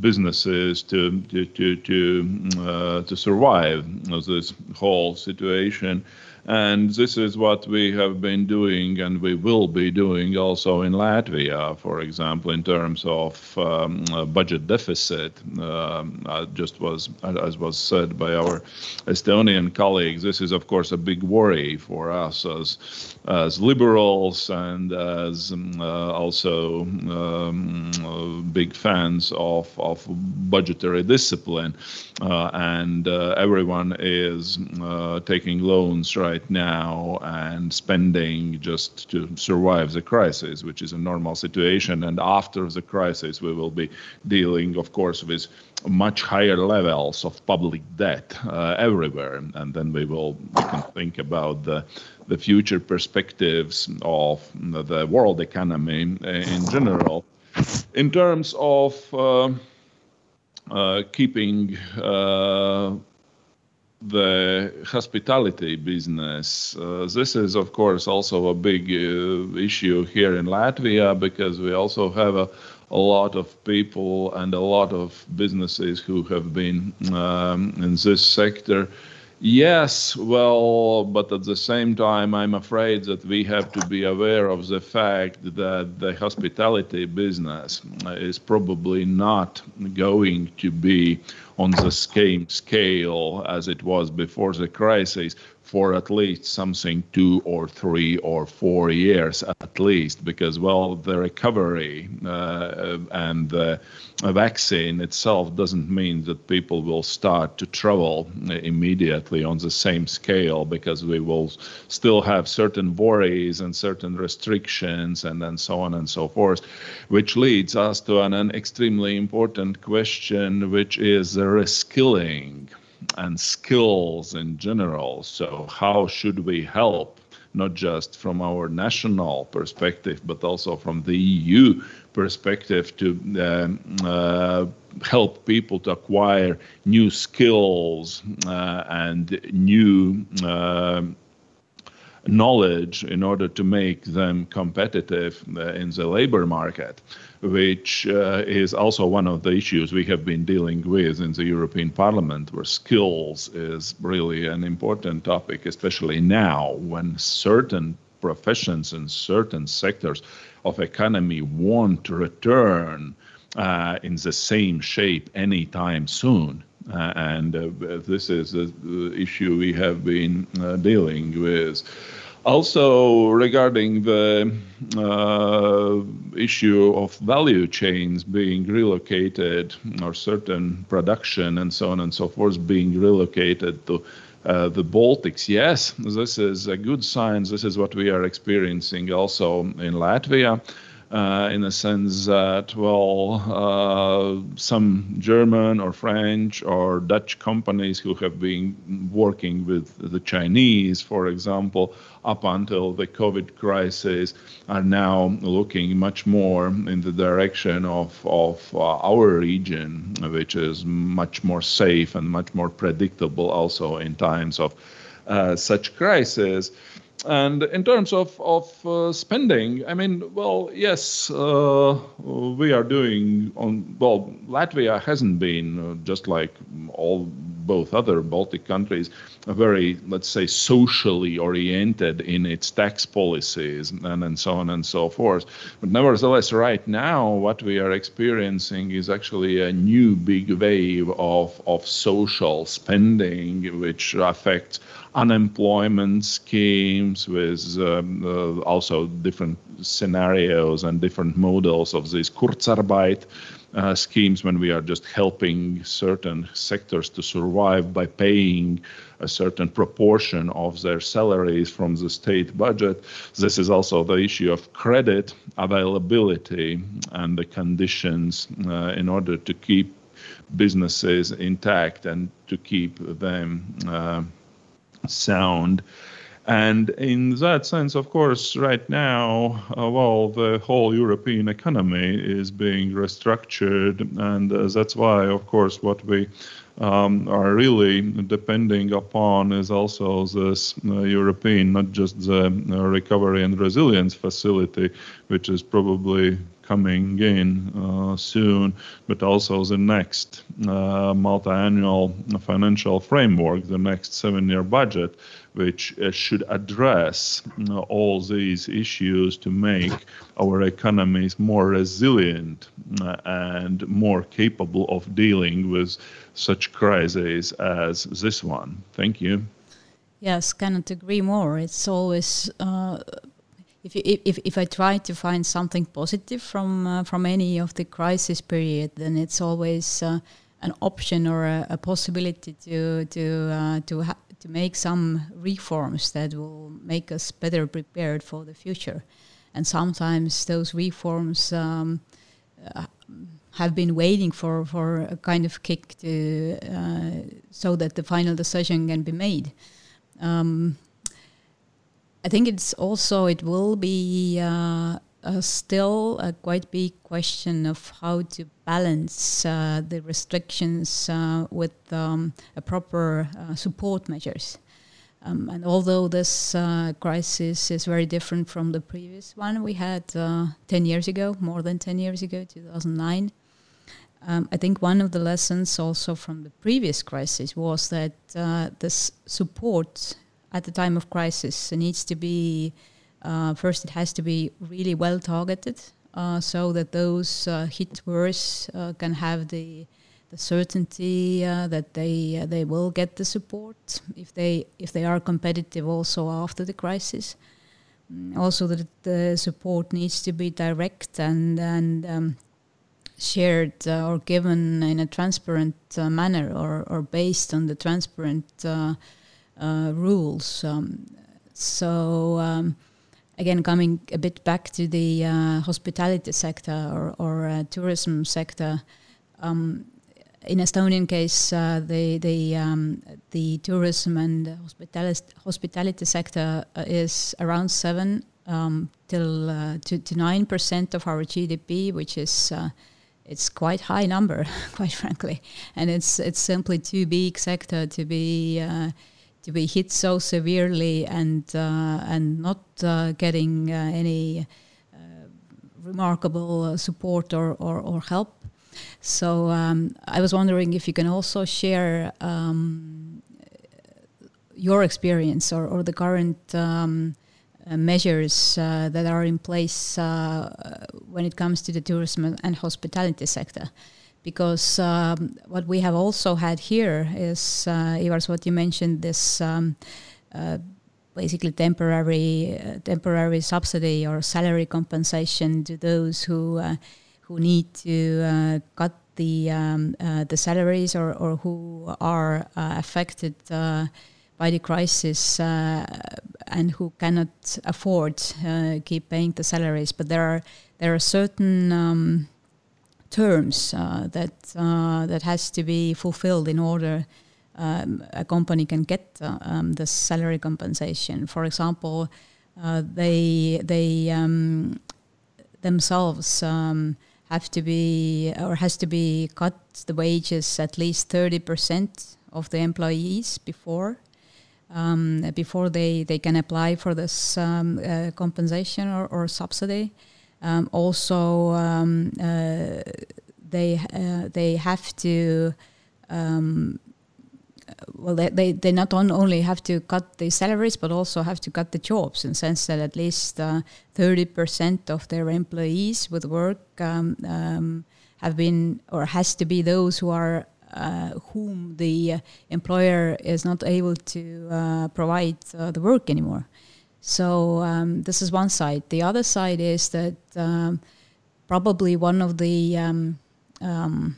S2: businesses to to to to, uh, to survive this whole situation and this is what we have been doing and we will be doing also in Latvia, for example, in terms of um, budget deficit. Um, just was, as was said by our Estonian colleagues, this is, of course, a big worry for us as, as liberals and as um, uh, also um, uh, big fans of, of budgetary discipline. Uh, and uh, everyone is uh, taking loans right right now and spending just to survive the crisis, which is a normal situation. And after the crisis, we will be dealing, of course, with much higher levels of public debt uh, everywhere, and then we will we can think about the the future perspectives of the world economy in general. In terms of uh, uh, keeping uh, the hospitality business. Uh, this is, of course, also a big uh, issue here in Latvia because we also have a, a, lot of people and a lot of businesses who have been um, in this sector. Yes, well, but at the same time, I'm afraid that we have to be aware of the fact that the hospitality business is probably not going to be on the same scale as it was before the crisis for at least something two or three or four years at least, because, well, the recovery uh, and the vaccine itself doesn't mean that people will start to travel immediately on the same scale, because we will still have certain worries and certain restrictions and then so on and so forth, which leads us to an, an extremely important question, which is the reskilling and skills in general. So, how should we help, not just from our national perspective, but also from the EU perspective, to um, uh, help people to acquire new skills uh, and new uh, knowledge in order to make them competitive uh, in the labor market, which uh, is also one of the issues we have been dealing with in the European Parliament, where skills is really an important topic, especially now when certain professions and certain sectors of economy won't return uh, in the same shape anytime soon. Uh, and uh, this is the issue we have been uh, dealing with. Also, regarding the uh, issue of value chains being relocated or certain production and so on and so forth being relocated to uh, the Baltics, yes, this is a good sign. This is what we are experiencing also in Latvia uh, in the sense that, well, uh, some German or French or Dutch companies who have been working with the Chinese, for example, up until the COVID crisis, are now looking much more in the direction of, of uh, our region, which is much more safe and much more predictable also in times of uh, such crisis. And in terms of, of uh, spending, I mean, well, yes, uh, we are doing on, well, Latvia hasn't been uh, just like all both other Baltic countries, very, let's say, socially oriented in its tax policies and, and so on and so forth. But nevertheless, right now, what we are experiencing is actually a new big wave of, of social spending, which affects unemployment schemes with um, uh, also different scenarios and different models of this Kurzarbeit uh, schemes when we are just helping certain sectors to survive by paying a certain proportion of their salaries from the state budget. This is also the issue of credit availability and the conditions uh, in order to keep businesses intact and to keep them uh, sound. And in that sense, of course, right now, uh, well, the whole European economy is being restructured. And uh, that's why, of course, what we um, are really depending upon is also this uh, European, not just the uh, recovery and resilience facility, which is probably coming in uh, soon, but also the next uh, multi-annual financial framework, the next seven-year budget, which uh, should address uh, all these issues to make our economies more resilient uh, and more capable of dealing with such crises as this one. Thank you.
S1: Yes, cannot agree more. It's always uh, if, you, if, if I try to find something positive from uh, from any of the crisis period, then it's always uh, an option or a, a possibility to to uh, to ha- to make some reforms that will make us better prepared for the future. And sometimes those reforms um, uh, have been waiting for, for a kind of kick to uh, so that the final decision can be made. Um, I think it's also it will be uh, still a quite big question of how to balance uh, the restrictions uh, with um, a proper uh, support measures. Um, and although this uh, crisis is very different from the previous one we had uh, 10 years ago, more than 10 years ago, 2009, um, I think one of the lessons also from the previous crisis was that this support at the time of crisis it needs to be uh, first it has to be really well targeted uh, so that those uh, hit worse uh, can have the the certainty uh, that they uh, they will get the support if they if they are competitive also after the crisis. Mm, also, that the support needs to be direct and and um, shared or given in a transparent manner or or based on the transparent uh, rules. Um, so um, again, coming a bit back to the uh, hospitality sector or, or uh, tourism sector. Um, in Estonian case, uh, the the um, the tourism and hospitality hospitality sector uh, is around seven um, till uh, to, to nine percent of our GDP, which is it's quite high number, quite frankly, and it's it's simply too big sector to be to be hit so severely and uh, and not uh, getting uh, any remarkable support or, or, or, help. So um, I was wondering if you can also share um, your experience or, or the current um, measures uh, that are in place uh, when it comes to the tourism and hospitality sector because um, what we have also had here is, uh, Ivars, what you mentioned, this um, uh, basically temporary uh, temporary subsidy or salary compensation to those who uh, who need to uh, cut the um, uh, the salaries or, or who are uh, affected by the crisis and who cannot afford keep paying the salaries. But there are there are certain terms that that has to be fulfilled in order um, a company can get uh, um, the salary compensation. For example, uh, they they um, themselves um, have to be or has to be cut the wages at least thirty percent of the employees before. Um, before they, they can apply for this um, uh, compensation or, or subsidy. Also, uh, they uh, they have to um, well, they, they, they not only have to cut the salaries, but also have to cut the jobs in the sense that at least uh, 30% of their employees with work um, um, have been or has to be those who are uh, whom the uh, employer is not able to uh, provide uh, the work anymore. So um, this is one side. The other side is that um, probably one of the um, um,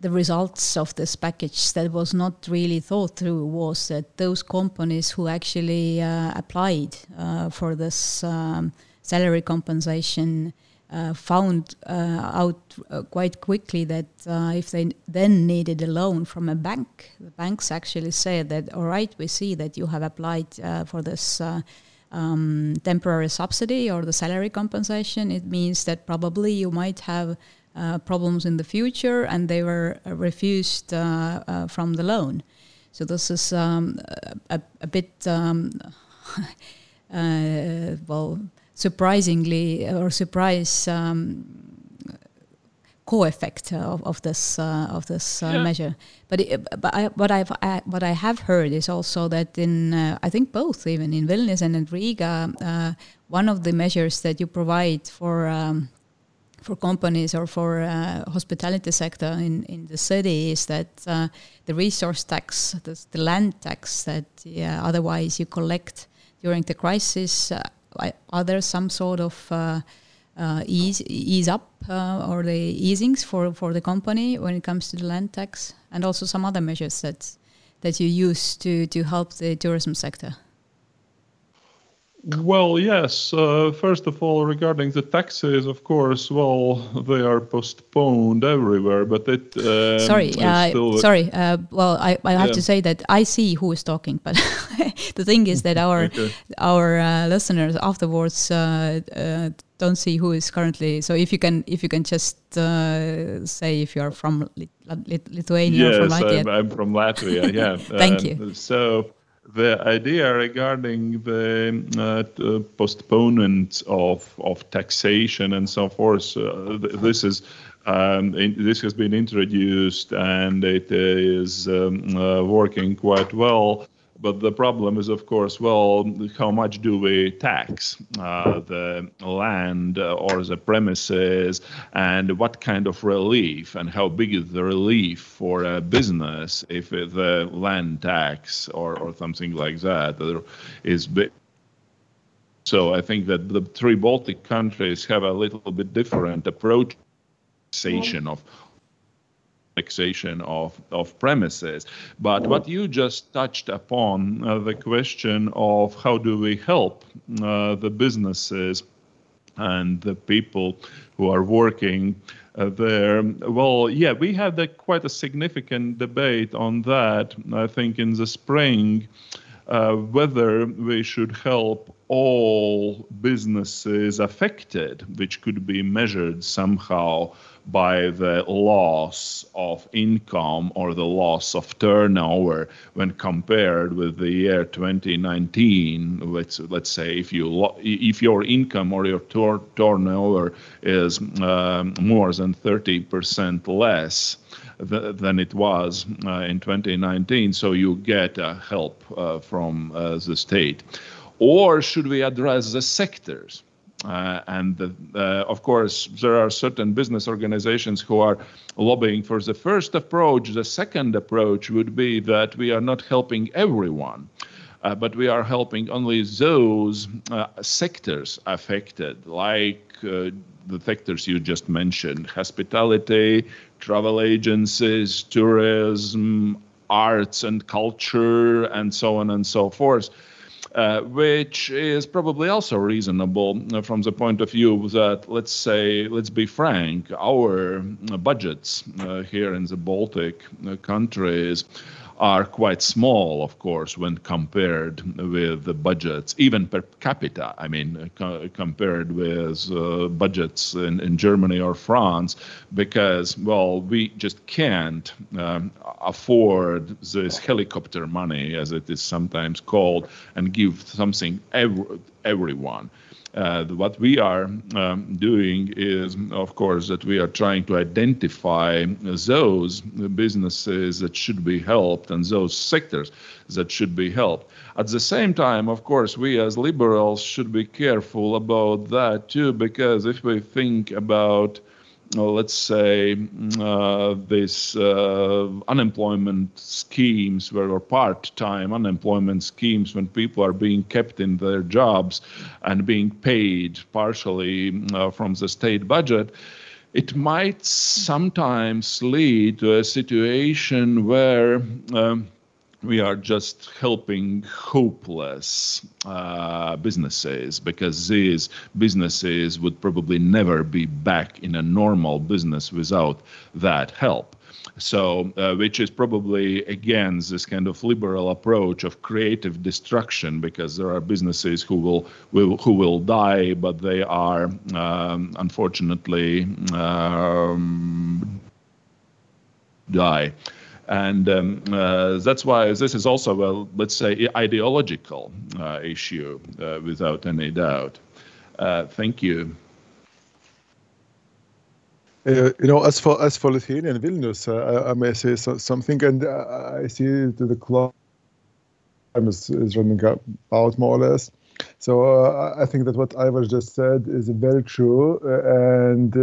S1: the results of this package that was not really thought through was that those companies who actually uh, applied uh, for this um, salary compensation uh, found uh, out uh, quite quickly that uh, if they then needed a loan from a bank, the banks actually said that, all right, we see that you have applied for this. Um, temporary subsidy or the salary compensation, it means that probably you might have uh, problems in the future, and they were uh, refused uh, uh, from the loan. So this is um, a, a, bit um, well surprisingly or surprise um, co-effect of, of this uh, of this uh, yeah. measure. But it, but I, what I've I, what I have heard is also that in uh, I think both even in Vilnius and in Riga, one of the measures that you provide for um, for companies or for uh, hospitality sector in, in the city is that uh, the resource tax, the, the land tax that yeah, otherwise you collect during the crisis, uh, are there some sort of uh, ease ease up uh, or the easings for, for the company when it comes to the land tax, and also some other measures that that you use to to help the tourism sector?
S2: Well, yes. Uh, first of all, regarding the taxes, of course, well, they are postponed everywhere, but it. Um,
S1: sorry, uh, sorry. Uh, well, I, I have yeah. to say that I see who is talking, but the thing is that our okay. our uh, listeners afterwards uh, uh, don't see who is currently. So if you can, if you can just say if you are from Lithuania
S2: yes,
S1: or from Latvia.
S2: I'm, I'm from Latvia. Yeah.
S1: Thank um, you.
S2: So the idea regarding the uh, postponement of of taxation and so forth. Uh, this is um, in, this has been introduced and it is um, uh, working quite well. But the problem is, of course, well, how much do we tax uh, the land or the premises, and what kind of relief, and how big is the relief for a business if the land tax or, or something like that is big? So I think that the three Baltic countries have a little bit different approach of of, of premises. But what you just touched upon, uh, the question of how do we help uh, the businesses and the people who are working uh, there. Well, yeah, we had a, quite a significant debate on that, I think, in the spring. Uh, whether we should help all businesses affected, which could be measured somehow by the loss of income or the loss of turnover when compared with the year 2019 let's let's say if you lo- if your income or your tur- turnover is um, more than 30% less th- than it was uh, in 2019 so you get uh, help uh, from uh, the state. Or should we address the sectors uh, and the, uh, of course, there are certain business organizations who are lobbying for the first approach. The second approach would be that we are not helping everyone. Uh, but we are helping only those uh, sectors affected, like uh, the sectors you just mentioned hospitality, travel agencies, tourism, arts and culture, and so on and so forth. Uh, which is probably also reasonable uh, from the point of view that, let's say, let's be frank, our budgets uh, here in the Baltic uh, countries are quite small, of course, when compared with the budgets, even per capita. I mean, co- compared with uh, budgets in, in Germany or France, because, well, we just can't um, afford this helicopter money, as it is sometimes called, and give something every, everyone. Uh, what we are um, doing is, of course, that we are trying to identify those businesses that should be helped and those sectors that should be helped. At the same time, of course, we as liberals should be careful about that too, because if we think about let's say, uh, these uh, unemployment schemes where or part-time unemployment schemes when people are being kept in their jobs and being paid partially uh, from the state budget, it might sometimes lead to a situation where um, we are just helping hopeless uh, businesses because these businesses would probably never be back in a normal business without that help. So, uh, which is probably again this kind of liberal approach of creative destruction, because there are businesses who will, will who will die, but they are um, unfortunately um, die and um, uh, that's why this is also, well, let's say, ideological uh, issue, uh, without any doubt. Uh, thank you.
S3: Uh, you know, as for as for Lithuania and Vilnius, uh, I, I, may say so, something, and I see that the clock is, is running out more or less. So I think that what Ivars just said is very true, and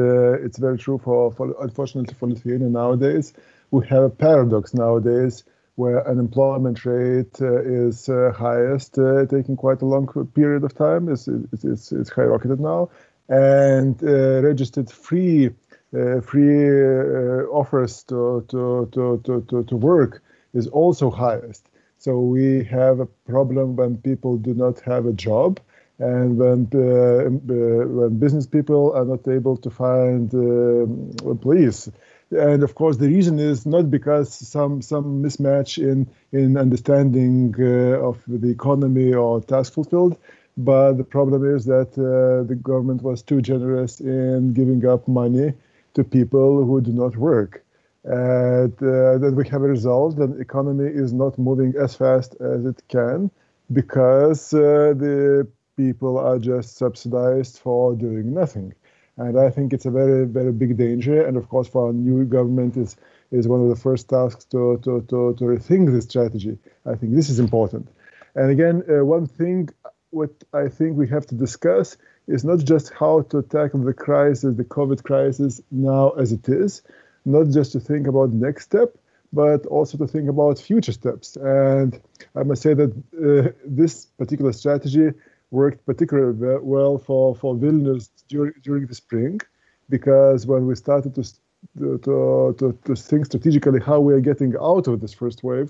S3: it's very true for, for unfortunately for Lithuania nowadays we have a paradox nowadays where unemployment rate uh, is uh, highest, uh, taking quite a long period of time. It's, it's, it's, it's skyrocketed now, and uh, registered free uh, free uh, offers to, to, to, to, to work is also highest. So we have a problem when people do not have a job, and when when business people are not able to find employees and of course the reason is not because some some mismatch in in understanding uh, of the economy or task fulfilled but the problem is that uh, the government was too generous in giving up money to people who do not work. And uh, then we have a result that the economy is not moving as fast as it can because uh, the people are just subsidized for doing nothing and I think it's a very, very big danger. And of course, for our new government, is is one of the first tasks to to to, to rethink this strategy. I think this is important. And again, uh, one thing what I think we have to discuss is not just how to tackle the crisis, the COVID crisis now as it is, not just to think about the next step, but also to think about future steps. And I must say that uh, this particular strategy worked particularly well for, for Vilnius during, during the spring, because when we started to, to, to, to think strategically how we are getting out of this first wave,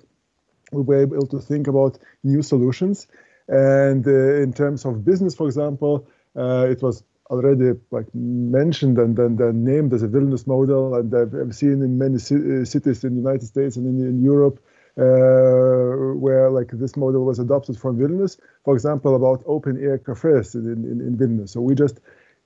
S3: we were able to think about new solutions. And uh, in terms of business, for example, uh, it was already like mentioned and then, named as a Vilnius model, and I've, I've seen in many uh, cities in the United States and in, in Europe uh, where like this model was adopted from Vilnius. For example, about open air cafes in, in, in Vilnius. So we just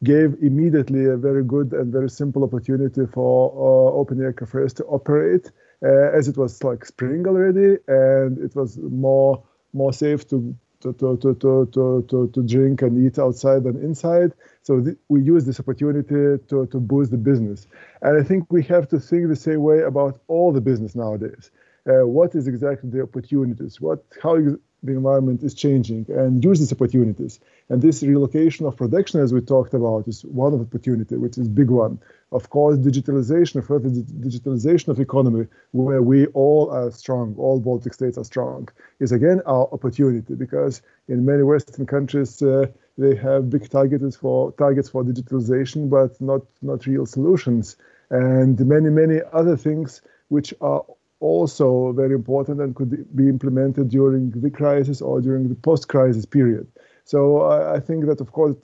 S3: gave immediately a very good and very simple opportunity for uh, open air cafes to operate uh, as it was like spring already and it was more more safe to to, to, to, to, to, to drink and eat outside than inside. So th- we use this opportunity to, to boost the business. And I think we have to think the same way about all the business nowadays what is exactly the opportunities, what how the environment is changing and use these opportunities. And this relocation of production, as we talked about, is one of the opportunity, which is big one. Of course, digitalization, further digitalization of economy, where we all are strong, all Baltic states are strong, is again our opportunity because in many Western countries uh, they have big targets for targets for digitalization, but not not real solutions, and many many other things which are also very important and could be implemented during the crisis or during the post-crisis period. So I, I think that of course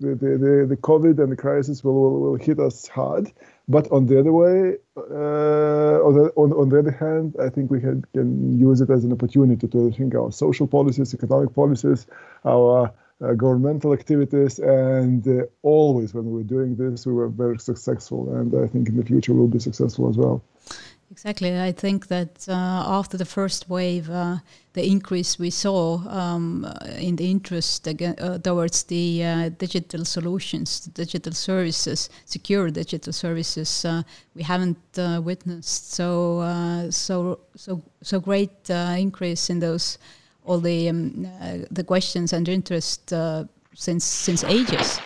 S3: the, the, the, COVID and the crisis will, will, will hit us hard. But on the other way, uh, on, the, on, on, the other hand, I think we can, can use it as an opportunity to think our social policies, economic policies, our uh, governmental activities, and uh, always when we were doing this, we were very successful. And I think in the future we'll be successful as well.
S1: Exactly. I think that uh, after the first wave, uh, the increase we saw um, in the interest again, uh, towards the uh, digital solutions, digital services, secure digital services, uh, we haven't uh, witnessed so so so so great increase in those all the um, the questions and interest since since ages.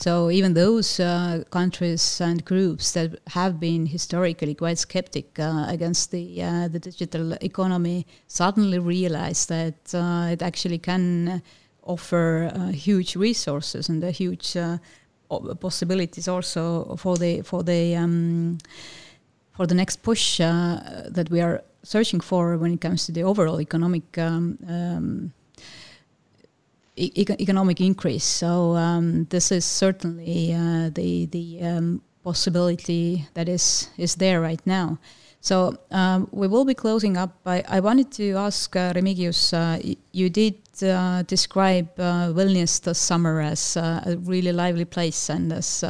S1: So even those uh, countries and groups that have been historically quite skeptic uh, against the uh, the digital economy suddenly realize that uh, it actually can offer uh, huge resources and huge uh, possibilities also for the for the um, for the next push that we are searching for when it comes to the overall economic um, um, e economic increase. So um, this is certainly uh, the the um, possibility that is is there right now. So um, we will be closing up. I, I wanted to ask uh, Remigijus. Uh, you did uh, describe uh, Vilnius this summer as uh, a really lively place and as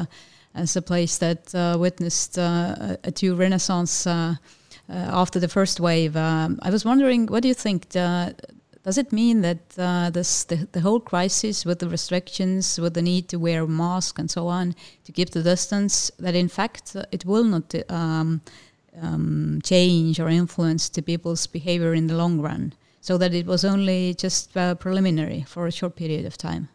S1: as a place that witnessed a, a true renaissance. after the first wave, um, I was wondering, what do you think? Does it mean that uh, this the, the whole crisis with the restrictions, with the need to wear a mask and so on to keep the distance, that in fact uh, it will not um, um, change or influence the people's behavior in the long run, so that it was only just uh, preliminary for a short period of time?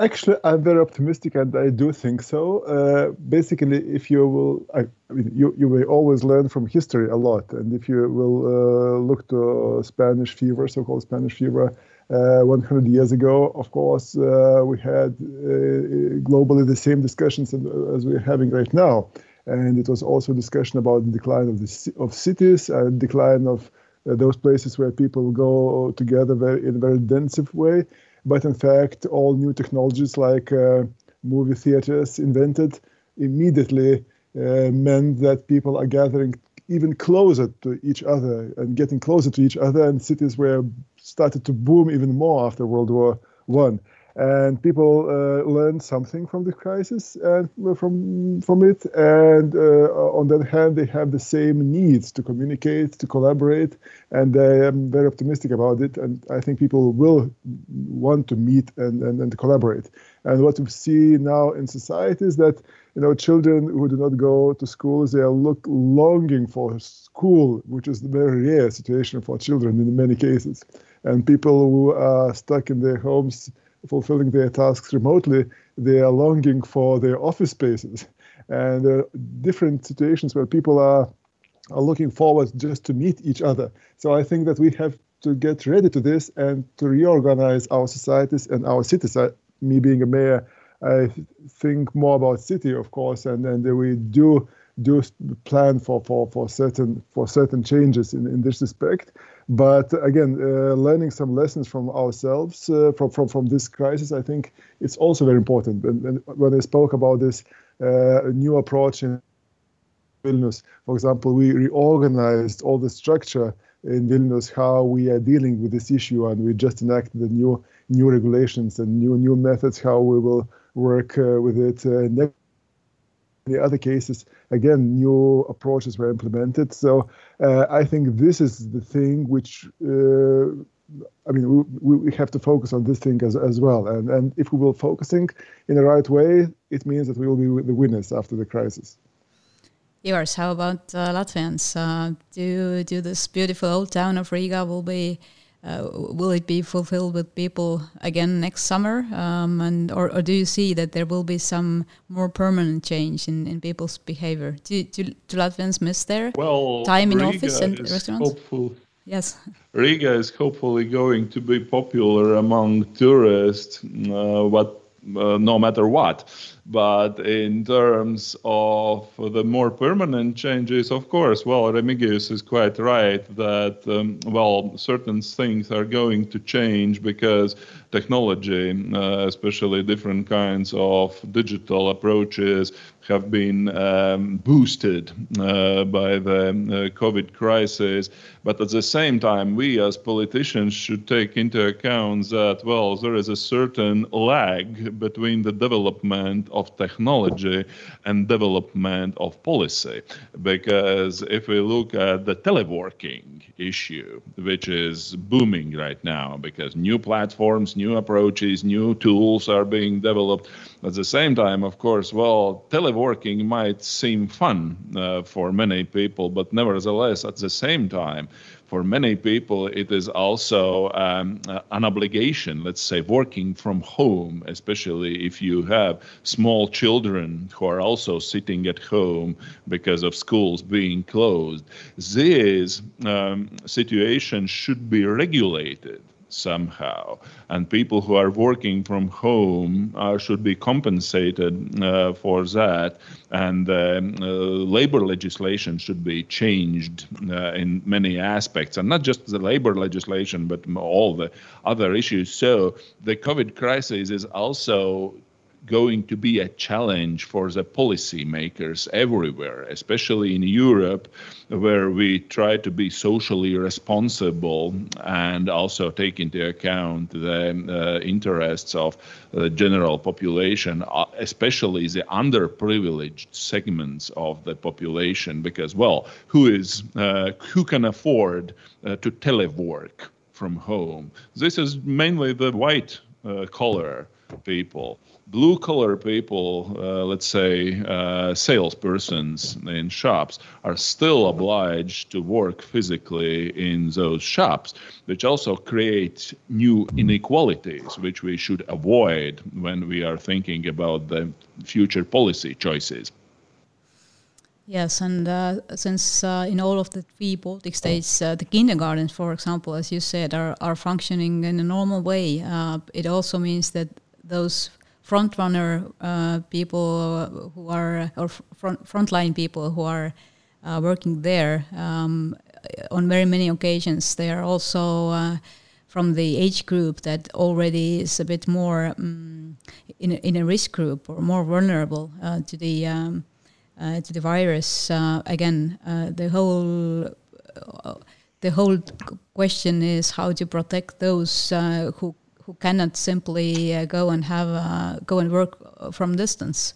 S3: Uh, Actually, I'm very optimistic, and I do think so. Uh, basically, if you will, I, I, mean, you you will always learn from history a lot, and if you will uh, look to Spanish fever, so-called Spanish fever, uh, 100 years ago, of course, uh, we had uh, globally the same discussions as we're having right now, and it was also discussion about the decline of the of cities and decline of uh, those places where people go together very, in a very dense way but in fact, all new technologies like uh, movie theaters invented immediately uh, meant that people are gathering even closer to each other and getting closer to each other, and cities were started to boom even more after World War One and people uh, learn something from the crisis and uh, from from it. And uh, on the other hand they have the same needs to communicate to collaborate. And i am very optimistic about it. And i think people will want to meet and, and, and collaborate. And what we see now in society is that you know children who do not go to schools they are look longing for school which is a very rare situation for children in many cases. And people who are stuck in their homes fulfilling their tasks remotely, they are longing for their office spaces. And there are different situations where people are, are looking forward just to meet each other. So I think that we have to get ready to this and to reorganize our societies and our cities. I, me being a mayor, I think more about city, of course, and, and we do do plan for, for, for certain for certain changes in, in this respect. But again, uh, learning some lessons from ourselves uh, from, from from this crisis, I think it's also very important. And, and when I spoke about this uh, new approach in Vilnius, for example, we reorganized all the structure in Vilnius how we are dealing with this issue, and we just enacted the new new regulations and new new methods how we will work uh, with it uh, next the other cases, again, new approaches were implemented. So uh, I think this is the thing which, uh, I mean, we, we have to focus on this thing as, as well. And, and if we will focusing in the right way, it means that we will be the winners after the crisis.
S1: Yours, how about uh, Latvians? Uh, do, do this beautiful old town of Riga will be uh, will it be fulfilled with people again next summer? Um, and or, or, do you see that there will be some more permanent change in, in people's behavior? Do, do, do Latvians miss their
S2: well,
S1: time in
S2: Riga
S1: office and restaurants?
S2: Hopeful.
S1: Yes.
S2: Riga is hopefully going to be popular among tourists, uh, but uh, no matter what. But in terms of the more permanent changes, of course, well, Remigijus is quite right that, um, well, certain things are going to change because technology, uh, especially different kinds of digital approaches, have been um, boosted uh, by the uh, COVID crisis. But at the same time, we as politicians should take into account that, well, there is a certain lag between the development of technology and development of policy. Because if we look at the teleworking issue, which is booming right now, because new platforms, new approaches, new tools are being developed. At the same time, of course, well, teleworking might seem fun uh, for many people, but nevertheless, at the same time, for many people, it is also um, an obligation, let's say, working from home, especially if you have small children who are also sitting at home because of schools being closed. This um, situation should be regulated somehow. And people who are working from home uh, should be compensated uh, for that. And um, uh, labor legislation should be changed uh, in many aspects, and not just the labor legislation, but all the other issues. So the COVID crisis is also going to be a challenge for the policymakers everywhere, especially in Europe, where we try to be socially responsible and also take into account the uh, interests of the general population, uh, especially the underprivileged segments of the population. Because, well, who is uh, who can afford uh, to telework from home? This is mainly the white uh, collar people blue collar people, uh, let's say uh, salespersons in shops, are still obliged to work physically in those shops, which also creates new inequalities, which we should avoid when we are thinking about the future policy choices.
S1: Yes, and uh, since uh, in all of the three Baltic states, uh, the kindergartens, for example, as you said, are, are functioning in a normal way, uh, it also means that those front runner uh, people who are or front frontline people who are uh, working there um, on very many occasions. They are also uh, from the age group that already is a bit more um, in, a, in a risk group or more vulnerable uh, to the um, uh, to the virus. Uh, again the whole the whole question is how to protect those who who cannot simply uh, go and have uh, go and work from distance.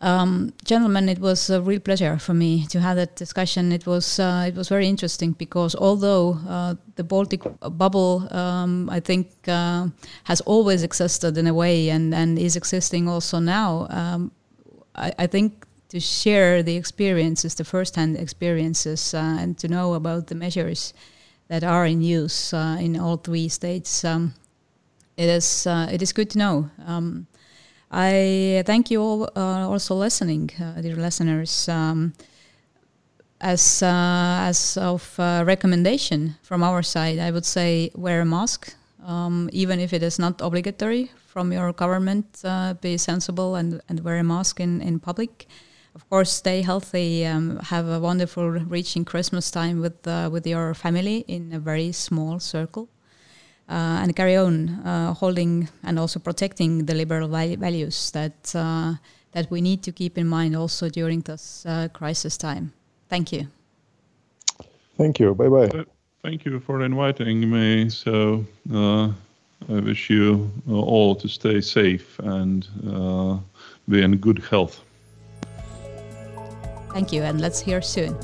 S1: Um, gentlemen, it was a real pleasure for me to have that discussion. It was uh, it was very interesting because although uh, the Baltic bubble, um, I think, uh, has always existed in a way and, and is existing also now, um, I, I, think to share the experiences, the first-hand experiences, uh, and to know about the measures that are in use in all three states um, it is uh, it is good to know. Um, I thank you all uh, also listening, uh, dear listeners. Um, as uh, as of uh, recommendation from our side, I would say wear a mask, um, even if it is not obligatory from your government. Uh, be sensible and, and wear a mask in, in public. Of course, stay healthy. Um, have a wonderful reaching Christmas time with with your family in a very small circle. Uh, and carry on uh, holding and also protecting the liberal values that uh, that we need to keep in mind also during this crisis time. Thank you.
S3: Thank you. Bye bye.
S2: Thank you for inviting me. So I wish you all to stay safe and be in good health.
S1: Thank you, and let's hear soon.